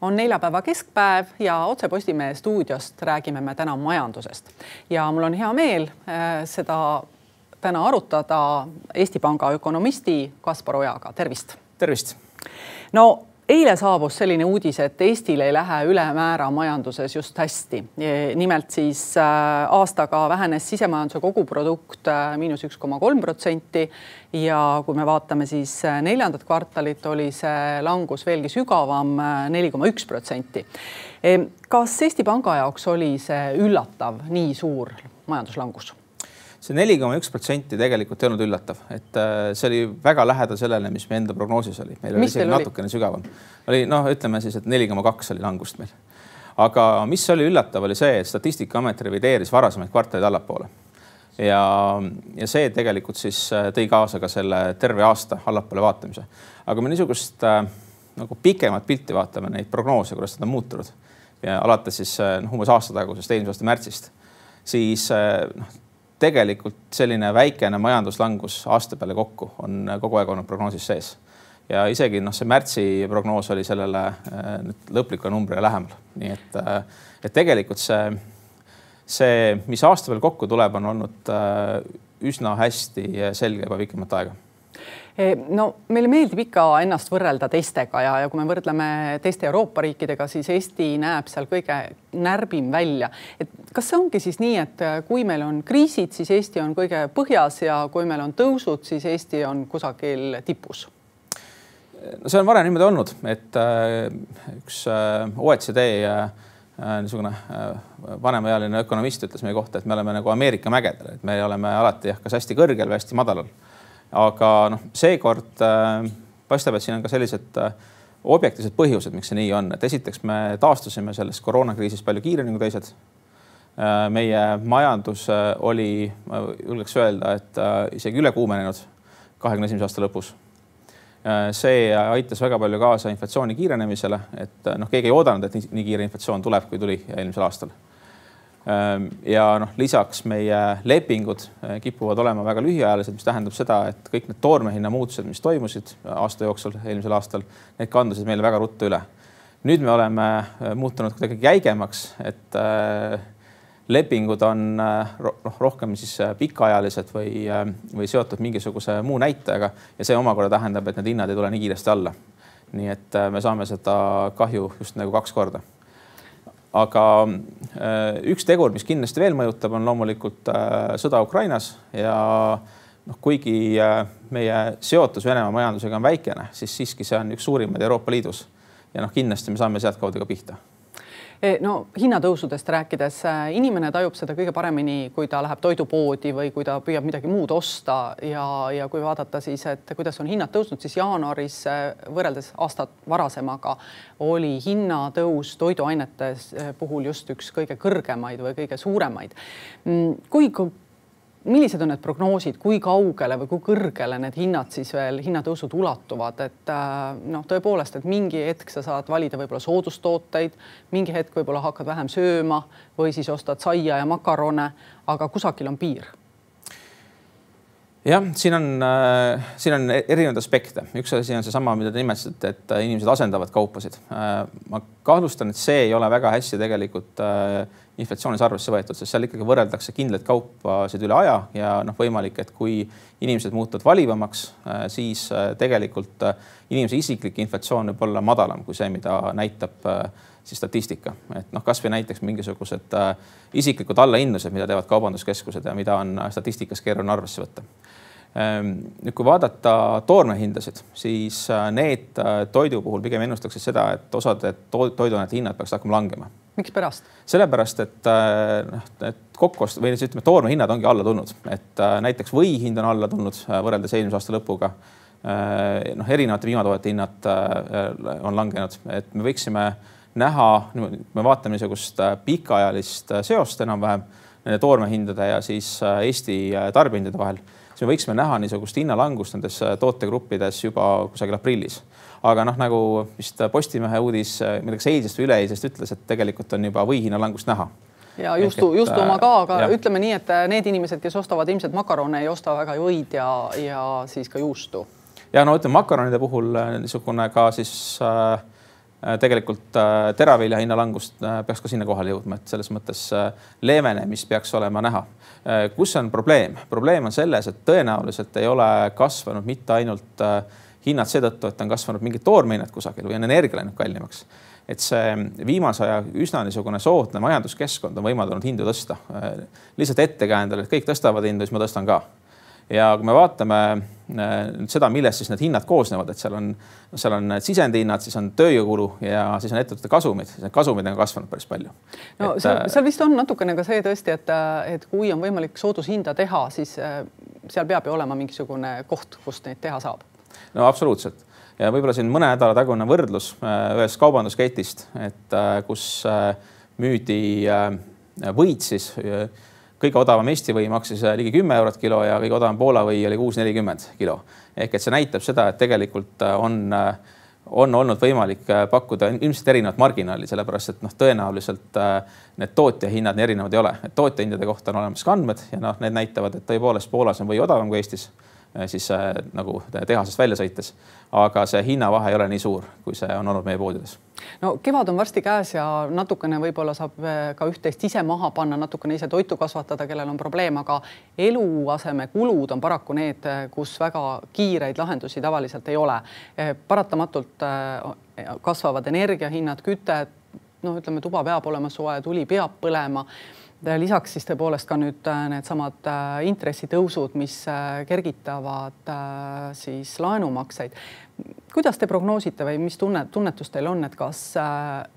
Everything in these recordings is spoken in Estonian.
on neljapäeva keskpäev ja otse Postimehe stuudiost räägime me täna majandusest ja mul on hea meel äh, seda täna arutada Eesti Panga ökonomisti Kaspar Ojaga, tervist. tervist. no eile saabus selline uudis, et Eestil ei lähe ülemäära majanduses just hästi. nimelt siis äh, aastaga vähenes sisemajanduse koguprodukt äh, miinus üks koma kolm protsenti ja kui me vaatame siis äh, neljandat kvartalit, oli see langus veelgi sügavam, neli koma üks protsenti. kas Eesti Panga jaoks oli see üllatav, nii suur majanduslangus? See neli koma üks protsenti tegelikult ei olnud üllatav, et äh, see oli väga lähedal sellele, mis meie enda prognoosis oli, meil oli isegi natukene sügavam. oli noh, ütleme siis, et neli koma kaks oli langust meil. aga mis oli üllatav, oli see, et Statistikaamet revideeris varasemaid kvartaleid allapoole. ja, ja see tegelikult siis äh, tõi kaasa ka selle terve aasta allapoole vaatamise. aga me niisugust äh, nagu pikemat pilti vaatame, neid prognoose, kuidas nad on muutunud ja alates siis noh, umbes aasta tagusest eelmise aasta märtsist, siis noh tegelikult selline väikene majanduslangus aasta peale kokku on kogu aeg olnud prognoosis sees. ja isegi noh, see märtsi prognoos oli sellele äh, nüüd lõplikule numbrile lähemal, nii et, äh, et tegelikult see, see, mis aasta peale kokku tuleb, on olnud äh, üsna hästi selge juba pikemat aega no meile meeldib ikka ennast võrrelda teistega ja, ja kui me võrdleme teiste Euroopa riikidega, siis Eesti näeb seal kõige närbim välja. et kas see ongi siis nii, et äh, kui meil on kriisid, siis Eesti on kõige põhjas ja kui meil on tõusud, siis Eesti on kusagil tipus? no see on varem niimoodi olnud, et äh, üks OECD niisugune vanemaealine ökonomist ütles meie kohta, et me oleme nagu Ameerika mägedel, et me oleme alati jah, kas hästi kõrgel või hästi madalal aga noh, seekord äh, paistab, et siin on ka sellised äh, objektiivsed põhjused, miks see nii on, et esiteks me taastusime sellest koroonakriisist palju kiiremini kui teised. Äh,. meie majandus oli, ma julgeks öelda, et isegi üle kuumenenud kahekümne esimese aasta lõpus. See aitas väga palju kaasa inflatsiooni kiirenemisele, et noh, keegi ei oodanud, et nii, kiire inflatsioon tuleb, kui tuli eelmisel aastal ja noh, lisaks meie lepingud eh, kipuvad olema väga lühiajalised, mis tähendab seda, et kõik need toormehinna muutused, mis toimusid aasta jooksul, eelmisel aastal, need kandusid meile väga ruttu üle. nüüd me oleme eh, muutunud kuidagi jäigemaks, et äh, lepingud on noh, rohkem siis pikaajalised või, või seotud mingisuguse muu näitajaga ja see omakorda tähendab, et need hinnad ei tule nii kiiresti alla. nii et me saame seda kahju just nagu kaks korda aga äh, üks tegur, mis kindlasti veel mõjutab, on loomulikult äh, sõda Ukrainas ja noh, kuigi äh, meie seotus Venemaa majandusega on väikene, siis siiski see on üks suurimaid Euroopa Liidus. ja noh, kindlasti me saame sealtkaudu ka pihta no hinnatõusudest rääkides, äh, inimene tajub seda kõige paremini, kui ta läheb toidupoodi või kui ta püüab midagi muud osta ja, ja kui vaadata siis, et kuidas on hinnad tõusnud, siis jaanuaris äh, võrreldes aastat varasemaga oli hinnatõus toiduainete puhul just üks kõige kõrgemaid või kõige suuremaid. Mm, kui millised on need prognoosid, kui kaugele või kui kõrgele need hinnad siis veel, hinnatõusud ulatuvad, et äh, noh, tõepoolest, et mingi hetk sa saad valida võib-olla soodustooteid, mingi hetk võib-olla hakkad vähem sööma või siis ostad saia ja makarone, aga kusagil on piir jah, siin on äh,, siin on erinevaid aspekte, üks asi on seesama, mida te nimetasite, et äh, inimesed asendavad kaupasid äh,. ma kahtlustan, et see ei ole väga hästi tegelikult äh, inflatsioonis arvesse võetud, sest seal ikkagi võrreldakse kindlaid kaupasid üle aja ja noh, võimalik, et kui inimesed muutuvad valivamaks, äh, siis äh, tegelikult äh, inimese isiklik inflatsioon võib olla madalam kui see, mida näitab siis statistika, et noh, kasvõi näiteks mingisugused isiklikud allahindlused, mida teevad kaubanduskeskused ja mida on statistikas keeruline arvesse võtta Ehm, nüüd, kui vaadata toormehindasid, siis äh, need äh, toidu puhul pigem ennustakse seda, et osade toiduainete hinnad peaks hakkama langema. mikspärast? sellepärast, et äh, noh, et kokkuost- või siis ütleme, toormehinnad ongi alla tulnud, et näiteks või hind on alla tulnud võrreldes eelmise aasta lõpuga. noh, erinevate piimatoodete hinnad on langenud, et me võiksime näha, me vaatame niisugust pikaajalist seost enam-vähem nende toormehindade ja siis Eesti tarbijahindade vahel siis me võiksime näha niisugust hinnalangust nendes äh, tootegruppides juba kusagil aprillis. aga noh, nagu vist Postimehe uudis, äh, ma ei tea, kas eilsest või üleeilsest ütles, et tegelikult on juba võihinnalangust näha ja justu, justu oma ka, aga ja. ütleme nii, et äh, need inimesed, kes ostavad ilmselt makarone, ei osta väga ju õid ja, ja siis ka juustu. ja no ütleme makaronide puhul niisugune ka siis äh, tegelikult teravilja hinna langust peaks ka sinna kohale jõudma, et selles mõttes leevenemist peaks olema näha. kus on probleem? probleem on selles, et tõenäoliselt ei ole kasvanud mitte ainult hinnad seetõttu, et on kasvanud mingid toormehinnad kusagil või on energia läinud kallimaks et see viimase aja üsna niisugune soodne majanduskeskkond on võimaldanud hindu tõsta. lihtsalt ettekäändel, et kõik tõstavad hindu, siis ma tõstan ka. Ja kui me vaatame äh, nüüd seda, millest siis need hinnad koosnevad, et seal on, seal on sisendihinnad, siis on tööjõukulu ja siis on ettevõtete kasumid, siis need kasumid on kasvanud päris palju. no et, seal, äh, seal vist on natukene ka see tõesti, et, et kui on võimalik soodushinda teha, siis äh, seal peab ju olema mingisugune koht, kust neid teha saab. no absoluutselt ja võib-olla siin mõne nädala tagune võrdlus äh, ühest kaubandusketist, et äh, kus äh, müüdi võit siis kõige odavam Eesti või maksis ligi kümme eurot kilo ja kõige odavam Poola või oli kuus nelikümmend kilo. ehk et see näitab seda, et tegelikult on, on olnud võimalik pakkuda ilmselt erinevat marginaali, sellepärast et noh, tõenäoliselt need tootjahinnad nii erinevad ei ole, et tootjahindade kohta on olemas ka andmed ja noh, need näitavad, et tõepoolest Poolas on või odavam kui Eestis Äh, siis äh, nagu tehasest välja sõites. aga see hinnavahe ei ole nii suur, kui see on olnud meie poodides. no kevad on varsti käes ja natukene võib-olla saab äh, ka üht-teist ise maha panna, natukene ise toitu kasvatada, kellel on probleem, aga eluasemekulud on paraku need, kus väga kiireid lahendusi tavaliselt ei ole. paratamatult kasvavad energiahinnad, küte, noh, ütleme, tuba peab olema soe, tuli peab põlema lisaks siis tõepoolest ka nüüd äh, needsamad äh, intressitõusud, mis äh, kergitavad siis laenumakseid. kuidas te prognoosite või mis tunne, tunnetus teil on, et kas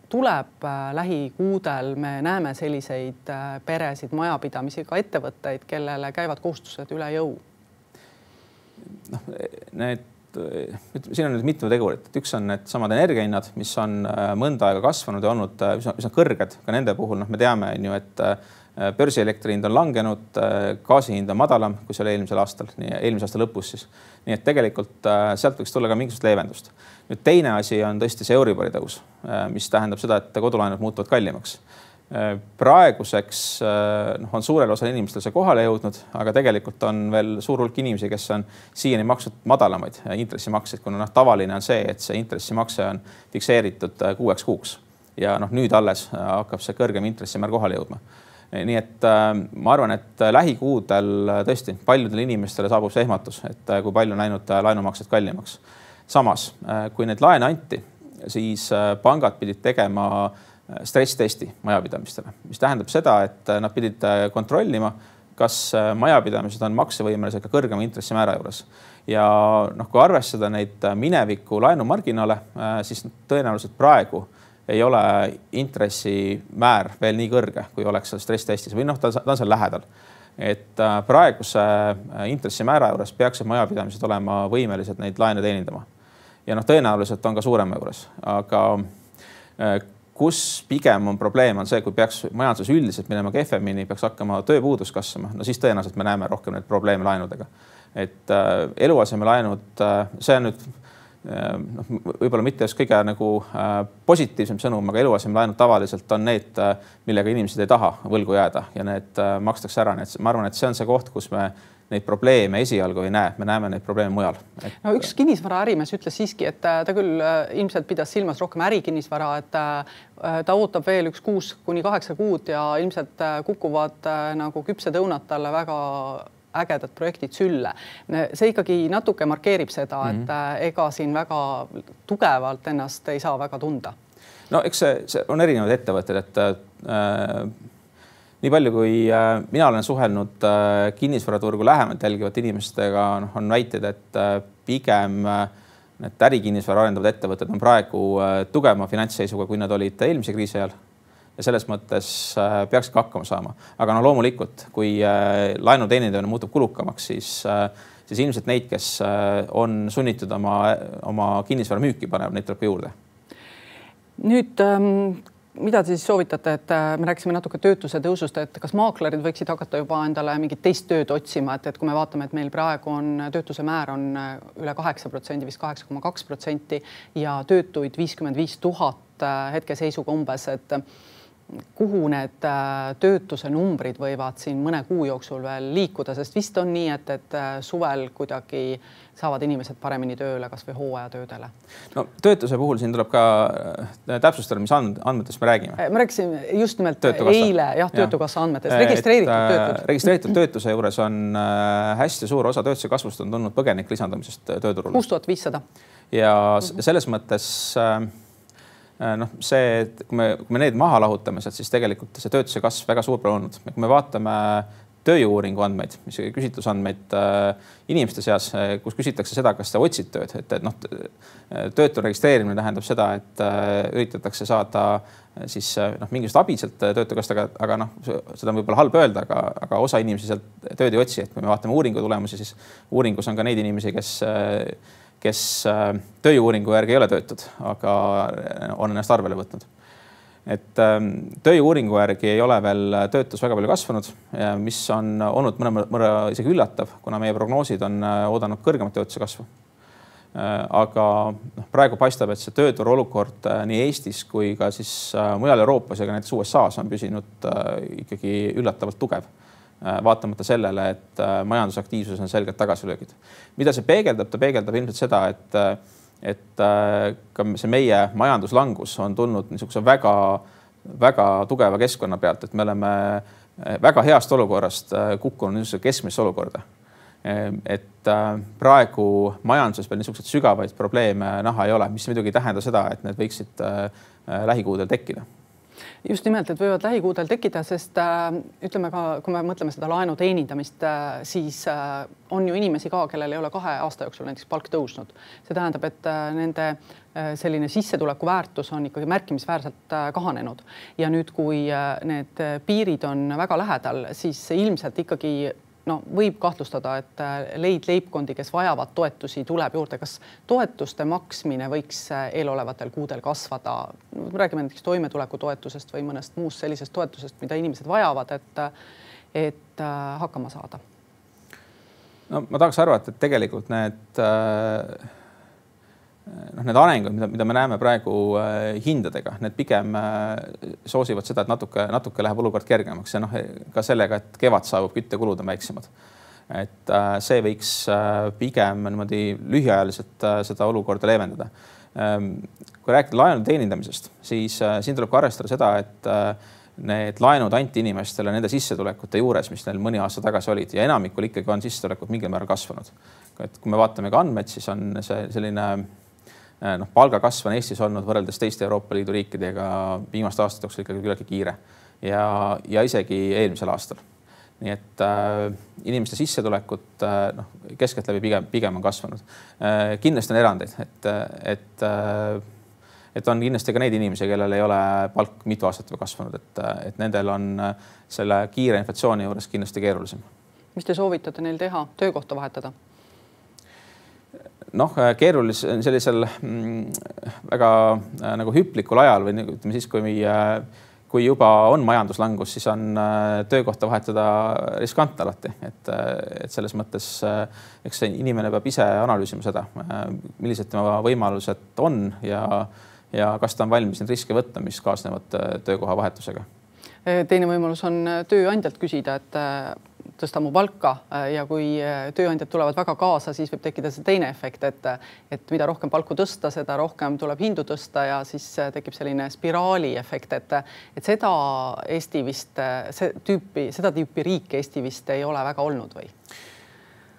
tuleb lähikuudel, me näeme selliseid peresid, majapidamisi, ka ettevõtteid, kellele käivad kohustused üle jõu? noh, need siin on nüüd mitu tegurit, et üks on needsamad energiahinnad, mis on äh, mõnda aega kasvanud ja olnud äh, üsna, üsna kõrged, ka nende puhul noh, me teame, on ju, et börsielektri hind on langenud, gaasi hind on madalam, kui see oli eelmisel aastal, nii eelmise aasta lõpus siis. nii et tegelikult sealt võiks tulla ka mingisugust leevendust. nüüd teine asi on tõesti see Euribori tõus, mis tähendab seda, et kodulaenud muutuvad kallimaks praeguseks äh, noh, on suurel osal inimestel see kohale jõudnud, aga tegelikult on veel suur hulk inimesi, kes on siiani maksnud madalamaid äh, intressimakseid, kuna noh, tavaline on see, et see intressimakse on fikseeritud äh, kuueks kuuks ja noh, nüüd alles hakkab see kõrgem intressimäär kohale jõudma nii et äh, ma arvan, et lähikuudel tõesti paljudele inimestele saabub see ehmatus, et äh, kui palju on läinud äh, laenumaksed kallimaks. samas, kui neid laene anti, siis pangad pidid tegema äh, stress-testi majapidamistele, mis tähendab seda, et äh, nad pidid äh, kontrollima, kas äh, majapidamised on maksevõimelised ka kõrgema intressimäära juures. ja noh, kui arvestada neid mineviku laenumarginaale, siis tõenäoliselt praegu ei ole intressimäär veel nii kõrge, kui oleks seal stress-testis või noh, ta on seal lähedal. et praeguse intressimäära juures peaksid majapidamised olema võimelised neid laene teenindama. ja noh, tõenäoliselt on ka suurema juures, aga kus pigem on probleem, on see, kui peaks majanduses üldiselt minema kehvemini, peaks hakkama tööpuudus kasvama, no siis tõenäoliselt me näeme rohkem neid probleeme laenudega. et äh, eluasemelaenud äh,, see on nüüd äh, noh, võib-olla mitte just kõige nagu äh, positiivsem sõnum, aga eluasemelaenud tavaliselt on need äh,, millega inimesed ei taha võlgu jääda ja need äh, makstakse ära, nii et ma arvan, et see on see koht, kus me neid probleeme esialgu ei näe, me näeme neid probleeme mujal et.... no üks kinnisvaraärimees ütles siiski, et äh, ta küll äh, ilmselt pidas silmas rohkem ärikinnisvara, et äh, ta ootab veel üks kuus kuni kaheksa kuud ja ilmselt kukuvad nagu küpsed õunad talle väga ägedad projektid sülle. see ikkagi natuke markeerib seda, et mm -hmm. ega siin väga tugevalt ennast ei saa väga tunda. no eks see, see on erinevad ettevõtted, et äh, nii palju, kui äh, mina olen suhelnud äh, kinnisvaraturgu lähemalt jälgivate inimestega, noh, on väited, et äh, pigem need ärikinnisvara arendavad ettevõtted on praegu tugevama finantsseisuga, kui nad olid eelmise kriisi ajal. ja selles mõttes peaksid ka hakkama saama, aga no loomulikult, kui laenu teenindamine muutub kulukamaks, siis siis ilmselt neid, kes on sunnitud oma, oma kinnisvara müüki panema, neid tuleb ka juurde nüüd ähm, mida te siis soovitate, et äh, me rääkisime natuke töötuse tõusust, et kas maaklerid võiksid hakata juba endale mingit teist tööd otsima, et, et kui me vaatame, et meil praegu on töötuse määr on äh, üle kaheksa protsendi, vist kaheksa koma kaks protsenti ja töötuid viiskümmend viis tuhat äh, hetkeseisuga umbes, et kuhu need töötuse numbrid võivad siin mõne kuu jooksul veel liikuda, sest vist on nii, et, et suvel kuidagi saavad inimesed paremini tööle kasvõi hooajatöödele? no töötuse puhul siin tuleb ka äh, täpsustada, mis and, andmetest me räägime. ma rääkisin just nimelt Töötukassa. eile jah, Töötukassa ja. andmetest, registreeritud äh, töötud. registreeritud töötuse juures on äh, hästi suur osa töötuse kasvust on tulnud põgenike lisandumisest tööturule. kuus tuhat viissada. ja selles mõttes noh, see, et kui me, kui me need maha lahutame sealt, siis tegelikult see töötuse kasv väga suur pole olnud. kui me vaatame tööjõu-uuringu andmeid, mis küsitlusandmeid äh, inimeste seas, äh, kus küsitakse seda, kas sa otsid tööd, et, et noh, töötu registreerimine tähendab seda, et äh, üritatakse saada siis noh, mingisugust abi sealt töötukassast, aga, aga noh, seda on võib-olla halb öelda, aga, aga osa inimesi sealt tööd ei otsi, et kui me vaatame uuringu tulemusi, siis uuringus on ka neid inimesi, kes kes tööjõu-uuringu järgi ei ole töötud, aga on ennast arvele võtnud et ähm, tööjõu-uuringu järgi ei ole veel töötus väga palju kasvanud, mis on olnud mõnevõrra isegi üllatav, kuna meie prognoosid on äh, oodanud kõrgemat töötuse kasvu. Äh, aga noh, praegu paistab, et see tööturu olukord äh, nii Eestis kui ka siis mujal Euroopas ja ka näiteks USA-s on püsinud ikkagi üllatavalt tugev vaatamata sellele, et majandusaktiivsus on selgelt tagasilöögid. mida see peegeldab, ta peegeldab ilmselt seda, et et äh, ka see meie majanduslangus on tulnud niisuguse väga-väga tugeva keskkonna pealt, et me oleme äh, väga heast olukorrast äh, kukkunud niisugusesse keskmisse olukorda. et praegu majanduses veel niisuguseid sügavaid probleeme näha ei ole, mis muidugi ei tähenda seda, et need võiksid lähikuudel tekkida just nimelt, et võivad lähikuudel tekkida, sest äh, ütleme ka, kui me mõtleme seda laenu teenindamist äh,, siis äh, on ju inimesi ka, kellel ei ole kahe aasta jooksul näiteks palk tõusnud. see tähendab, et nende selline sissetuleku väärtus on ikkagi märkimisväärselt kahanenud ja nüüd, kui need piirid on väga lähedal, siis ilmselt ikkagi no võib kahtlustada, et äh, leid leibkondi, kes vajavad toetusi, tuleb juurde. kas toetuste maksmine võiks äh, eelolevatel kuudel kasvada? räägime näiteks toimetulekutoetusest või mõnest muust sellisest toetusest, mida inimesed vajavad, et, et äh, hakkama saada. no ma tahaks arvata, et tegelikult need äh noh, need arengud, mida, mida me näeme praegu äh, hindadega, need pigem äh, soosivad seda, et natuke, natuke läheb olukord kergemaks ja noh, ka sellega, et kevad saabub, küttekulud on väiksemad. et äh, see võiks pigem niimoodi lühiajaliselt seda olukorda leevendada ähm,. kui rääkida laenu teenindamisest, siis siin tuleb ka arvestada seda, et need laenud anti inimestele nende sissetulekute juures, mis neil mõni aasta tagasi olid ja enamikul ikkagi on sissetulekud mingil määral kasvanud. et kui me vaatame ka andmeid, siis on see selline noh, palgakasv on Eestis olnud võrreldes teiste Euroopa Liidu riikidega viimaste aastate jooksul ikkagi küllaltki kiire ja, ja isegi eelmisel aastal. nii et äh, inimeste sissetulekud äh, noh, keskeltläbi pigem, pigem on kasvanud äh,. kindlasti on erandeid, et, et äh, et on kindlasti ka neid inimesi, kellel ei ole palk mitu aastat juba kasvanud, et, et nendel on äh, selle kiire inflatsiooni juures kindlasti keerulisem. mis te soovitate neil teha, töökohta vahetada? Noh, äh, keerulisel sellisel mm, väga äh, nagu hüplikul ajal või nagu ütleme siis, kui meie kui juba on majanduslangus, siis on äh, töökohta vahetada riskantne alati, et, et selles mõttes eks see inimene peab ise analüüsima seda, millised tema võimalused on ja, ja kas ta on valmis neid riske võtma, mis kaasnevad töökoha vahetusega. teine võimalus on tööandjalt küsida, et tõsta mu palka äh, ja kui äh, tööandjad tulevad väga kaasa, siis võib tekkida see teine efekt, et et mida rohkem palku tõsta, seda rohkem tuleb hindu tõsta ja siis äh, tekib selline spiraali efekt, et et seda Eesti vist, see tüüpi, seda tüüpi riik Eesti vist ei ole väga olnud või?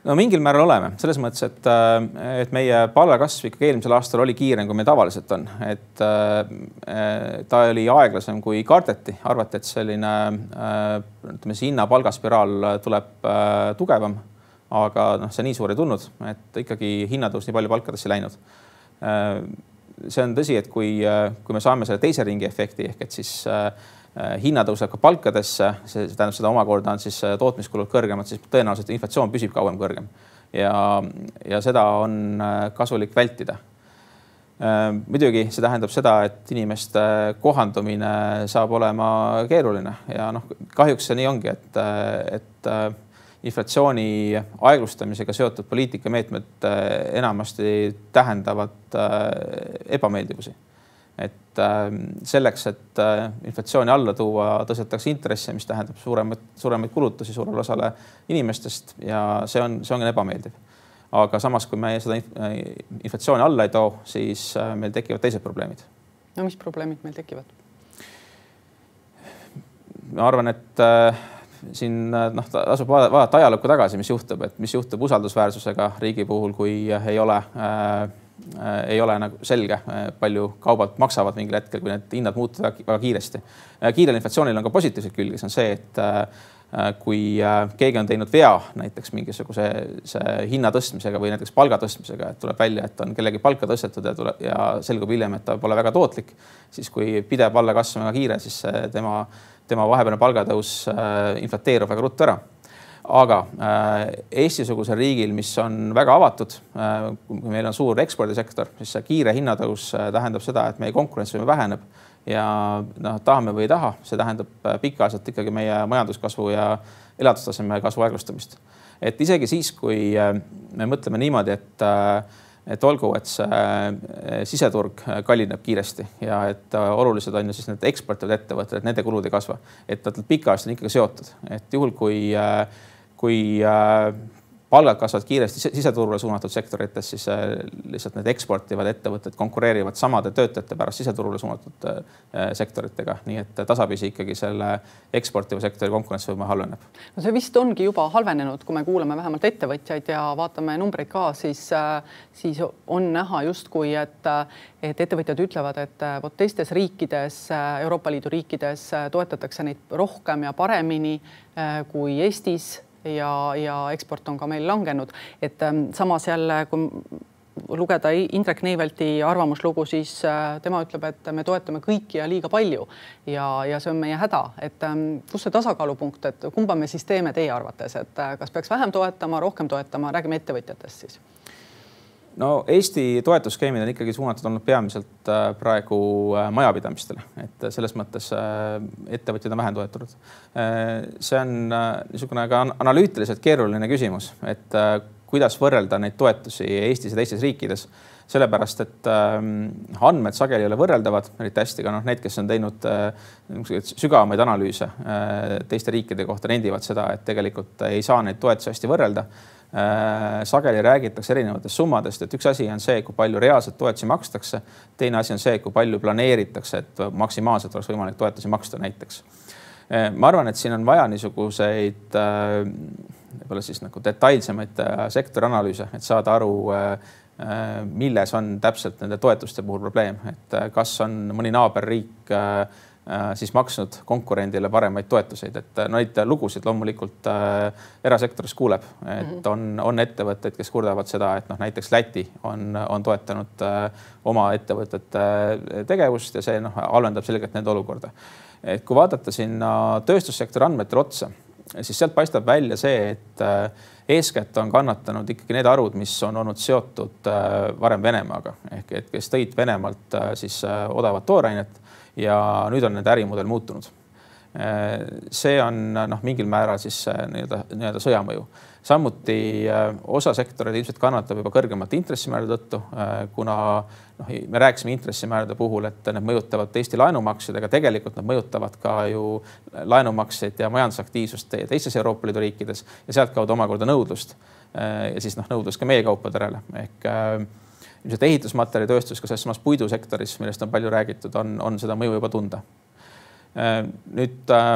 No mingil määral oleme selles mõttes, et, äh, et meie palgakasv ikkagi eelmisel aastal oli kiirem, kui meil tavaliselt on, et äh, ta oli aeglasem, kui kardeti, arvati, et selline äh, ütleme, see hinna-palgaspiraal tuleb tugevam. aga noh, see nii suur ei tulnud, et ikkagi hinnatõus nii palju palkadesse läinud. see on tõsi, et kui, kui me saame selle teise ringi efekti ehk et siis äh, Äh, hinnatõus läheb ka palkadesse, see tähendab seda omakorda on siis äh, tootmiskulud kõrgemad, siis tõenäoliselt inflatsioon püsib kauem kõrgem ja, ja seda on äh, kasulik vältida. muidugi see tähendab seda, et inimeste kohandumine saab olema keeruline ja noh, kahjuks see nii ongi, et, et inflatsiooni aeglustamisega seotud poliitikameetmed enamasti tähendavad ebameeldivusi et selleks, et inflatsiooni alla tuua, tõstetakse intresse, mis tähendab suuremaid, suuremaid kulutusi suurele osale inimestest ja see on, see on ebameeldiv. aga samas, kui me seda inflatsiooni alla ei too, siis meil tekivad teised probleemid. no mis probleemid meil tekivad? ma arvan, et äh, siin noh, tasub vaadata ajalukku tagasi, mis juhtub, et mis juhtub usaldusväärsusega riigi puhul, kui ei ole äh,, ei ole nagu selge, äh, palju kaubad maksavad mingil hetkel, kui need hinnad muutuvad väga kiiresti. Äh, kiirel inflatsioonil on ka positiivseid külgi, see on see, et äh, kui keegi on teinud vea näiteks mingisuguse hinna tõstmisega või näiteks palga tõstmisega, et tuleb välja, et on kellegi palka tõstetud ja tuleb ja selgub hiljem, et ta pole väga tootlik, siis kui pidev palgakasv on väga kiire, siis tema tema vahepealne palgatõus äh, inflateerub väga ruttu ära. Aga äh, Eesti-sugusel riigil, mis on väga avatud, äh, kui meil on suur ekspordisektor, siis see kiire hinnatõus tähendab seda, et meie konkurentsivõime väheneb. Ja noh, tahame või ei taha, see tähendab pikaajaliselt ikkagi meie majanduskasvu ja elatustaseme kasvu aeglustamist. et isegi siis, kui me mõtleme niimoodi, et et olgu, et see äh, siseturg kallineb kiiresti ja et äh, olulised on ju siis need eksportivad ettevõtted, et nende kulud ei kasva, et nad pikaajaliselt on ikkagi seotud, et juhul kui, äh, kui palgad kasvavad kiiresti siseturule suunatud sektorites, siis äh, lihtsalt need eksportivad ettevõtted konkureerivad samade töötajate pärast siseturule suunatud äh, sektoritega, nii et tasapisi ikkagi selle eksportiva sektori konkurentsivõime halveneb. no see vist ongi juba halvenenud, kui me kuulame vähemalt ettevõtjaid ja vaatame numbreid ka, siis, äh, siis on näha justkui, et, et ettevõtjad ütlevad, et vot teistes riikides, Euroopa Liidu riikides toetatakse neid rohkem ja paremini kui Eestis ja, ja eksport on ka meil langenud, et ähm, samas jälle, kui lugeda Indrek Neivelti arvamuslugu, siis äh, tema ütleb, et me toetame kõiki ja liiga palju. Ja, ja see on meie häda, et ähm, kus see tasakaalupunkt, et kumba me siis teeme teie arvates, et äh, kas peaks vähem toetama, rohkem toetama, räägime ettevõtjatest siis no Eesti toetusskeemid on ikkagi suunatud olnud peamiselt äh, praegu äh, majapidamistele, et selles mõttes äh, ettevõtjaid on vähem toetatud. see on niisugune ka analüütiliselt keeruline küsimus, et kuidas võrrelda neid toetusi Eestis ja teistes riikides. Sellepärast et ähm, andmed sageli ei ole võrreldavad eriti hästi, ka noh, need, kes on teinud sügavamaid analüüse teiste riikide kohta, nendivad seda, et tegelikult ei saa neid toetusi hästi võrrelda. Äh, sageli räägitakse erinevatest summadest, et üks asi on see, kui palju reaalselt toetusi makstakse. teine asi on see, kui palju planeeritakse, et maksimaalselt oleks võimalik toetusi maksta näiteks. Äh, ma arvan, et siin on vaja niisuguseid äh, võib-olla siis nagu detailsemaid sektori analüüse, et saada aru, milles on täpselt nende toetuste puhul probleem, et kas on mõni naaberriik Äh, siis maksnud konkurendile paremaid toetuseid, et äh, neid lugusid loomulikult äh, erasektoris kuuleb, et mhm. on, on ettevõtteid, kes kurdavad seda, et noh, näiteks Läti on, on toetanud oma ettevõtete tegevust ja see noh, halvendab selgelt nende olukorda. et kui vaadata sinna tööstussektori andmetele otsa, siis sealt paistab välja see, et eeskätt on kannatanud ikkagi need arvud, mis on olnud seotud varem Venemaaga ehk et kes tõid Venemaalt siis odavat toorainet ja nüüd on nende ärimudel muutunud. see on noh, mingil määral siis nii-öelda nii-öelda sõjamõju. samuti äh, osa sektoreid ilmselt kannatab juba kõrgemate intressimäärade tõttu, äh, kuna noh, me rääkisime intressimäärade puhul, et need mõjutavad Eesti laenumakseid, aga tegelikult nad mõjutavad ka ju laenumakseid ja majandusaktiivsust teistes Euroopa Liidu riikides ja sealtkaudu omakorda nõudlust. Äh, ja siis noh, nõudlus ka meie kaupade järele ehk ilmselt ehitusmaterjalitööstus ka selles samas puidusektoris, millest on palju räägitud, on, on seda mõju juba tunda. Äh, nüüd äh,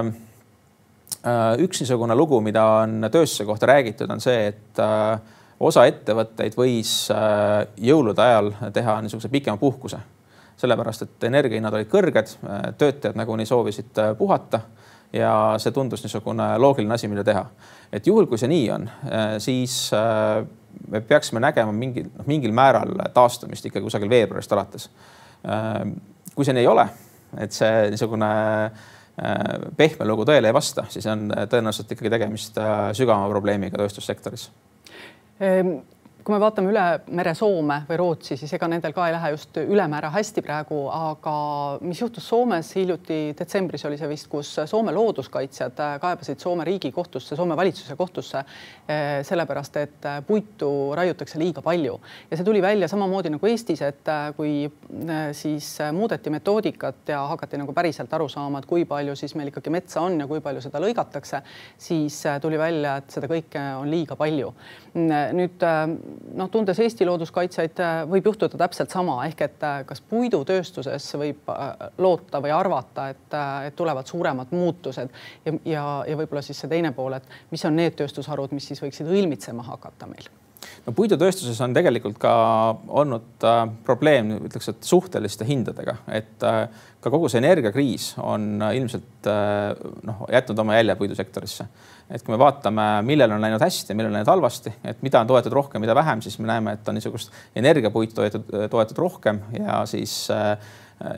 äh, üks niisugune lugu, mida on tööstuse kohta räägitud, on see, et osa ettevõtteid võis jõulude ajal teha niisuguse pikema puhkuse, sellepärast et energiahinnad olid kõrged, töötajad nagunii soovisid puhata ja see tundus niisugune loogiline asi, mida teha. et juhul, kui see nii on, siis me peaksime nägema mingil, noh, mingil määral taastumist ikkagi kusagil veebruarist alates. Äh, kui see nii ei ole, et see niisugune äh, pehme lugu tõele ei vasta, siis on tõenäoliselt ikkagi tegemist äh, sügavama probleemiga tööstussektoris ehm kui me vaatame üle mere Soome või Rootsi, siis ega nendel ka ei lähe just ülemäära hästi praegu, aga mis juhtus Soomes hiljuti detsembris oli see vist, kus Soome looduskaitsjad kaebasid Soome riigikohtusse, Soome valitsuse kohtusse eh, sellepärast, et puitu raiutakse liiga palju ja see tuli välja samamoodi nagu Eestis, et kui siis muudeti metoodikat ja hakati nagu päriselt aru saama, et kui palju siis meil ikkagi metsa on ja kui palju seda lõigatakse, siis tuli välja, et seda kõike on liiga palju. nüüd noh, tundes Eesti looduskaitsjaid, äh, võib juhtuda täpselt sama ehk et äh, kas puidutööstuses võib äh, loota või arvata, et, et tulevad suuremad muutused. Ja, ja, ja võib-olla siis see teine pool, et mis on need tööstusharud, mis siis võiksid õilmitsema hakata meil no puidutööstuses on tegelikult ka olnud äh, probleem, ütleks, et suhteliste hindadega, et äh, ka kogu see energiakriis on äh, ilmselt äh, noh, jätnud oma jälje puidusektorisse. et kui me vaatame, millel on läinud hästi millel on läinud halvasti, et mida on toetatud rohkem, mida vähem, siis me näeme, et on niisugust energiapuitu toetatud, toetatud rohkem ja siis äh,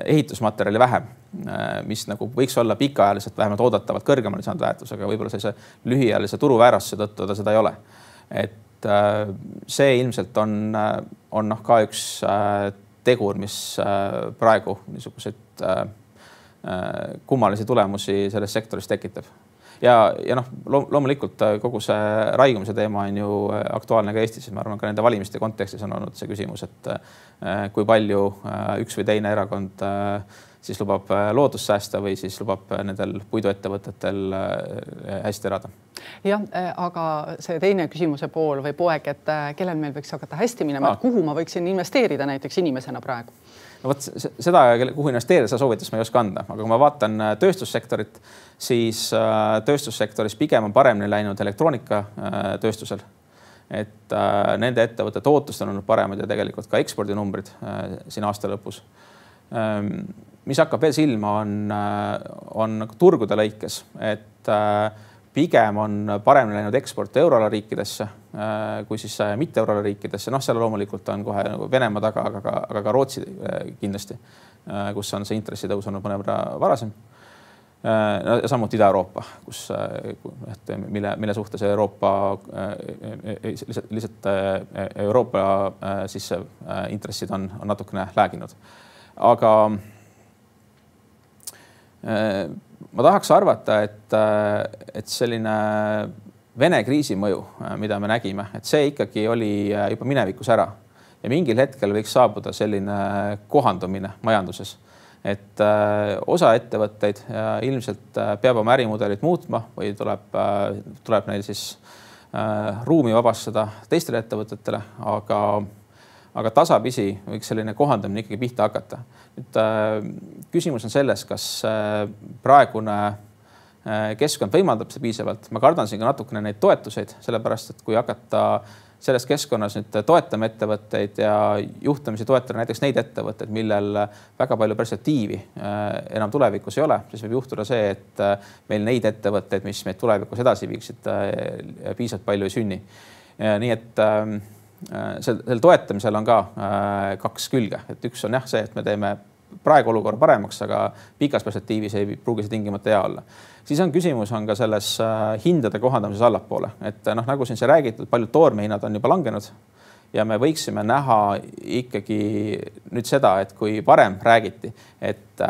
ehitusmaterjali vähem, äh, mis nagu võiks olla pikaajaliselt vähemalt oodatavalt kõrgema lisandväärtusega, võib-olla sellise lühiajalise turuväärtuse tõttu ta seda ei ole. et et äh, see ilmselt on, äh, on noh, ka üks äh, tegur, mis praegu niisuguseid kummalisi tulemusi selles sektoris tekitab. ja, ja noh, loomulikult kogu see raiumise teema on ju aktuaalne ka Eestis, ma arvan, ka nende valimiste kontekstis on olnud see küsimus, et kui palju üks või teine erakond siis lubab loodust säästa või siis lubab nendel puiduettevõtetel hästi elada jah, äh, aga see teine küsimuse pool või poeg, et äh, kellel meil võiks hakata hästi minema kuhu ma võiksin investeerida näiteks inimesena praegu? no vot seda, kuhu investeerida, seda soovitust ma ei oska anda, aga kui ma vaatan äh, tööstussektorit, siis tööstussektoris pigem on paremini läinud elektroonikatööstusel. et nende ettevõtete ootused on olnud paremad ja tegelikult ka ekspordinumbrid siin aasta lõpus. Ähm, mis hakkab veel silma, on, on turgude lõikes, et pigem on paremini läinud eksport euroala riikidesse äh, kui siis äh, mitte euroala riikidesse, noh, seal loomulikult on kohe nagu Venemaa taga, aga ka, aga ka Rootsi äh, kindlasti, kus on see intressitõus olnud mõnevõrra varasem. ja samuti Ida-Euroopa, kus, et mille, mille suhtes Euroopa lihtsalt, lihtsalt Euroopa siis intressid on, on natukene lääginud, aga ma tahaks arvata, et, et selline Vene kriisi mõju, mida me nägime, et see ikkagi oli juba minevikus ära. Ja mingil hetkel võiks saabuda selline kohandumine majanduses, et äh, osa ettevõtteid äh, ilmselt äh, peab oma ärimudelit muutma või tuleb, tuleb neil siis ruumi vabastada teistele ettevõtetele, aga aga tasapisi võiks selline kohandamine ikkagi pihta hakata. nüüd äh, küsimus on selles, kas äh, praegune äh, keskkond võimaldab seda piisavalt, ma kardan siin ka natukene neid toetuseid, sellepärast et kui hakata selles keskkonnas nüüd toetama ettevõtteid ja juhtumisi toetada näiteks neid ettevõtteid, millel väga palju perspektiivi enam tulevikus ei ole, siis võib juhtuda see, et meil neid ettevõtteid, mis meid tulevikus edasi viiksid, piisavalt palju ei sünni. nii et ähm, Äh, sel, sel toetamisel on ka äh, kaks külge, et üks on jah, see, et me teeme praegu olukorra paremaks, aga pikas perspektiivis ei pruugi see tingimata hea olla. siis on küsimus on ka selles äh, hindade kohandamises allapoole, et noh, nagu siin sai räägitud, paljud toormehinnad on juba langenud ja me võiksime näha ikkagi nüüd seda, et kui varem räägiti, et,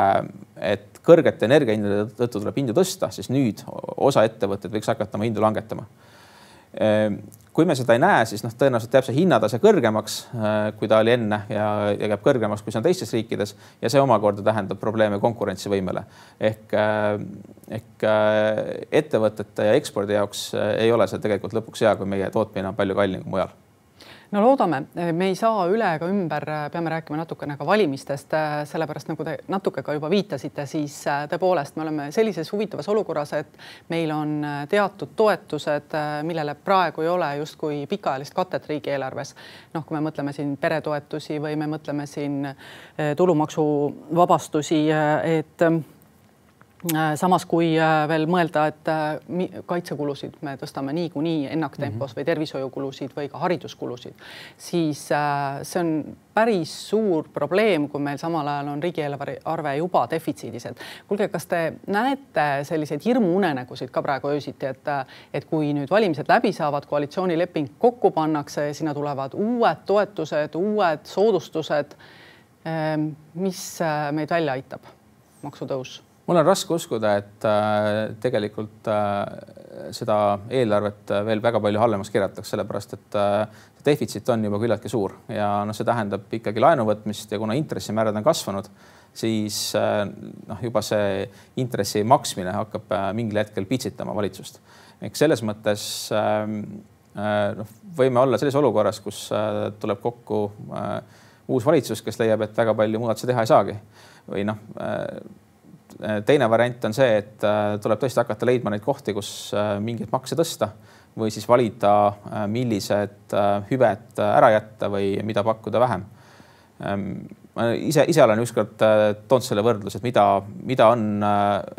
et kõrgete energiahindade tõttu tuleb hindu tõsta, siis nüüd osa ettevõtteid võiks hakata oma hindu langetama kui me seda ei näe, siis noh, tõenäoliselt jääb see hinnatase kõrgemaks, äh, kui ta oli enne ja, ja jääb kõrgemaks, kui see on teistes riikides ja see omakorda tähendab probleeme konkurentsivõimele. ehk, äh, ehk äh, ettevõtete ja ekspordi jaoks ei ole see tegelikult lõpuks hea, kui meie tootmine on palju kallim kui mujal no loodame, me ei saa üle ega ümber, peame rääkima natukene ka valimistest, sellepärast nagu te natuke ka juba viitasite, siis tõepoolest me oleme sellises huvitavas olukorras, et meil on teatud toetused, millele praegu ei ole justkui pikaajalist katet riigieelarves. noh, kui me mõtleme siin peretoetusi või me mõtleme siin tulumaksuvabastusi, et samas, kui äh, veel mõelda, et äh, kaitsekulusid me tõstame niikuinii ennaktempos mm -hmm. või tervishoiukulusid või ka hariduskulusid, siis see on päris suur probleem, kui meil samal ajal on riigieelarve juba defitsiidis, et kuulge, kas te näete selliseid hirmuunenägusid ka praegu öösiti, et, et kui nüüd valimised läbi saavad, koalitsioonileping kokku pannakse, sinna tulevad uued toetused, uued soodustused. mis meid välja aitab, maksutõus mul on raske uskuda, et äh, tegelikult äh, seda eelarvet veel väga palju halvemaks keeratakse, sellepärast et äh, defitsiit on juba küllaltki suur ja noh, see tähendab ikkagi laenu võtmist ja kuna intressimäärad on kasvanud, siis noh, juba see intressi maksmine hakkab mingil hetkel pitsitama valitsust. ehk selles mõttes noh, võime olla selles olukorras, kus tuleb kokku uus valitsus, kes leiab, et väga palju muudatusi teha ei saagi või noh Äh, teine variant on see, et äh, tuleb tõesti hakata leidma neid kohti, kus äh, mingeid makse tõsta või siis valida, millised hüved ära jätta või mida pakkuda vähem. Ähm, ma ise, ise olen ükskord toonud selle võrdluse, et mida, mida on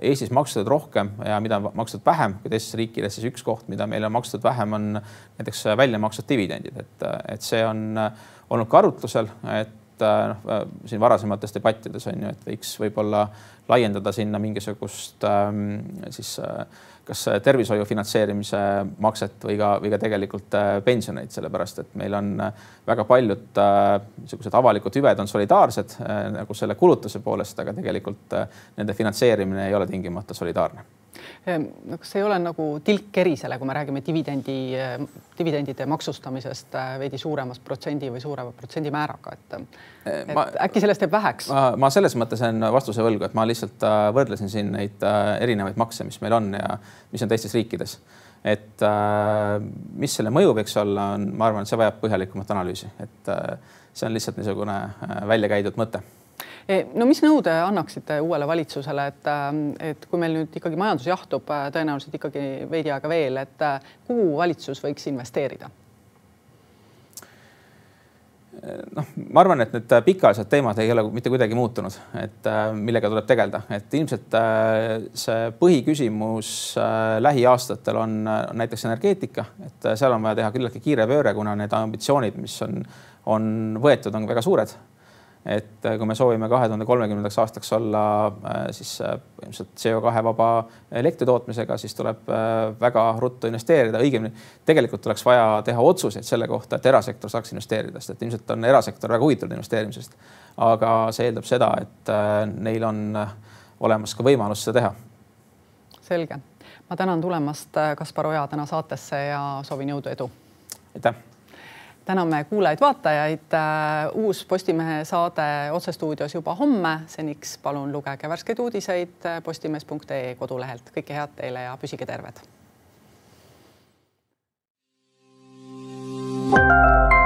Eestis maksustatud rohkem ja mida on makstud vähem kui teistes riikides, siis üks koht, mida meil on makstud vähem, on näiteks välja makstud dividendid, et, et see on olnud ka arutlusel, et noh, siin varasemates debattides on ju, et võiks võib-olla laiendada sinna mingisugust ähm, siis äh, kas tervishoiu finantseerimise makset või ka, või ka tegelikult äh, pensioneid, sellepärast et meil on äh, väga paljud niisugused avalikud hüved on solidaarsed nagu selle kulutuse poolest, aga tegelikult nende finantseerimine ei ole tingimata solidaarne kas ei ole nagu tilk kerisele, kui me räägime dividendi, ehm, dividendide maksustamisest äh, veidi suuremast protsendi või suurema protsendimääraga, et, ehm, et ma, äkki sellest jääb väheks? ma selles mõttes olen vastuse võlgu, et ma lihtsalt äh, võrdlesin siin neid äh, erinevaid makse, mis meil on ja mis on teistes riikides. et mis selle mõju võiks olla, on, ma arvan, et see vajab põhjalikumat analüüsi, et see on lihtsalt niisugune välja käidud mõte no mis nõude annaksite uuele valitsusele, et, ähm, et kui meil nüüd ikkagi majandus jahtub äh, tõenäoliselt ikkagi veidi aega veel, et äh, kuhu valitsus võiks investeerida? noh, ma arvan, et need pikaajalised teemad ei ole mitte kuidagi muutunud, et äh, millega tuleb tegeleda, et ilmselt see põhiküsimus lähiaastatel on näiteks energeetika, et seal on vaja teha küllaltki kiire pööre, kuna need ambitsioonid, mis on, on võetud, on väga suured et äh, kui me soovime kahe tuhande kolmekümnendaks aastaks olla äh, siis äh, ilmselt CO2 vaba elektri tootmisega, siis tuleb väga ruttu investeerida, õigemini tegelikult oleks vaja teha otsuseid selle kohta, et erasektor saaks investeerida, sest et ilmselt on erasektor väga huvitatud investeerimisest. aga see eeldab seda, et neil on olemas ka võimalus seda teha. selge, ma tänan tulemast, Kaspar Oja täna saatesse ja soovin jõudu, edu. aitäh täname kuulajaid-vaatajaid. Äh, uus Postimehe saade otsestuudios juba homme. seniks palun lugege värskeid uudiseid äh, postimees.ee kodulehelt. kõike head teile ja püsige terved. thank you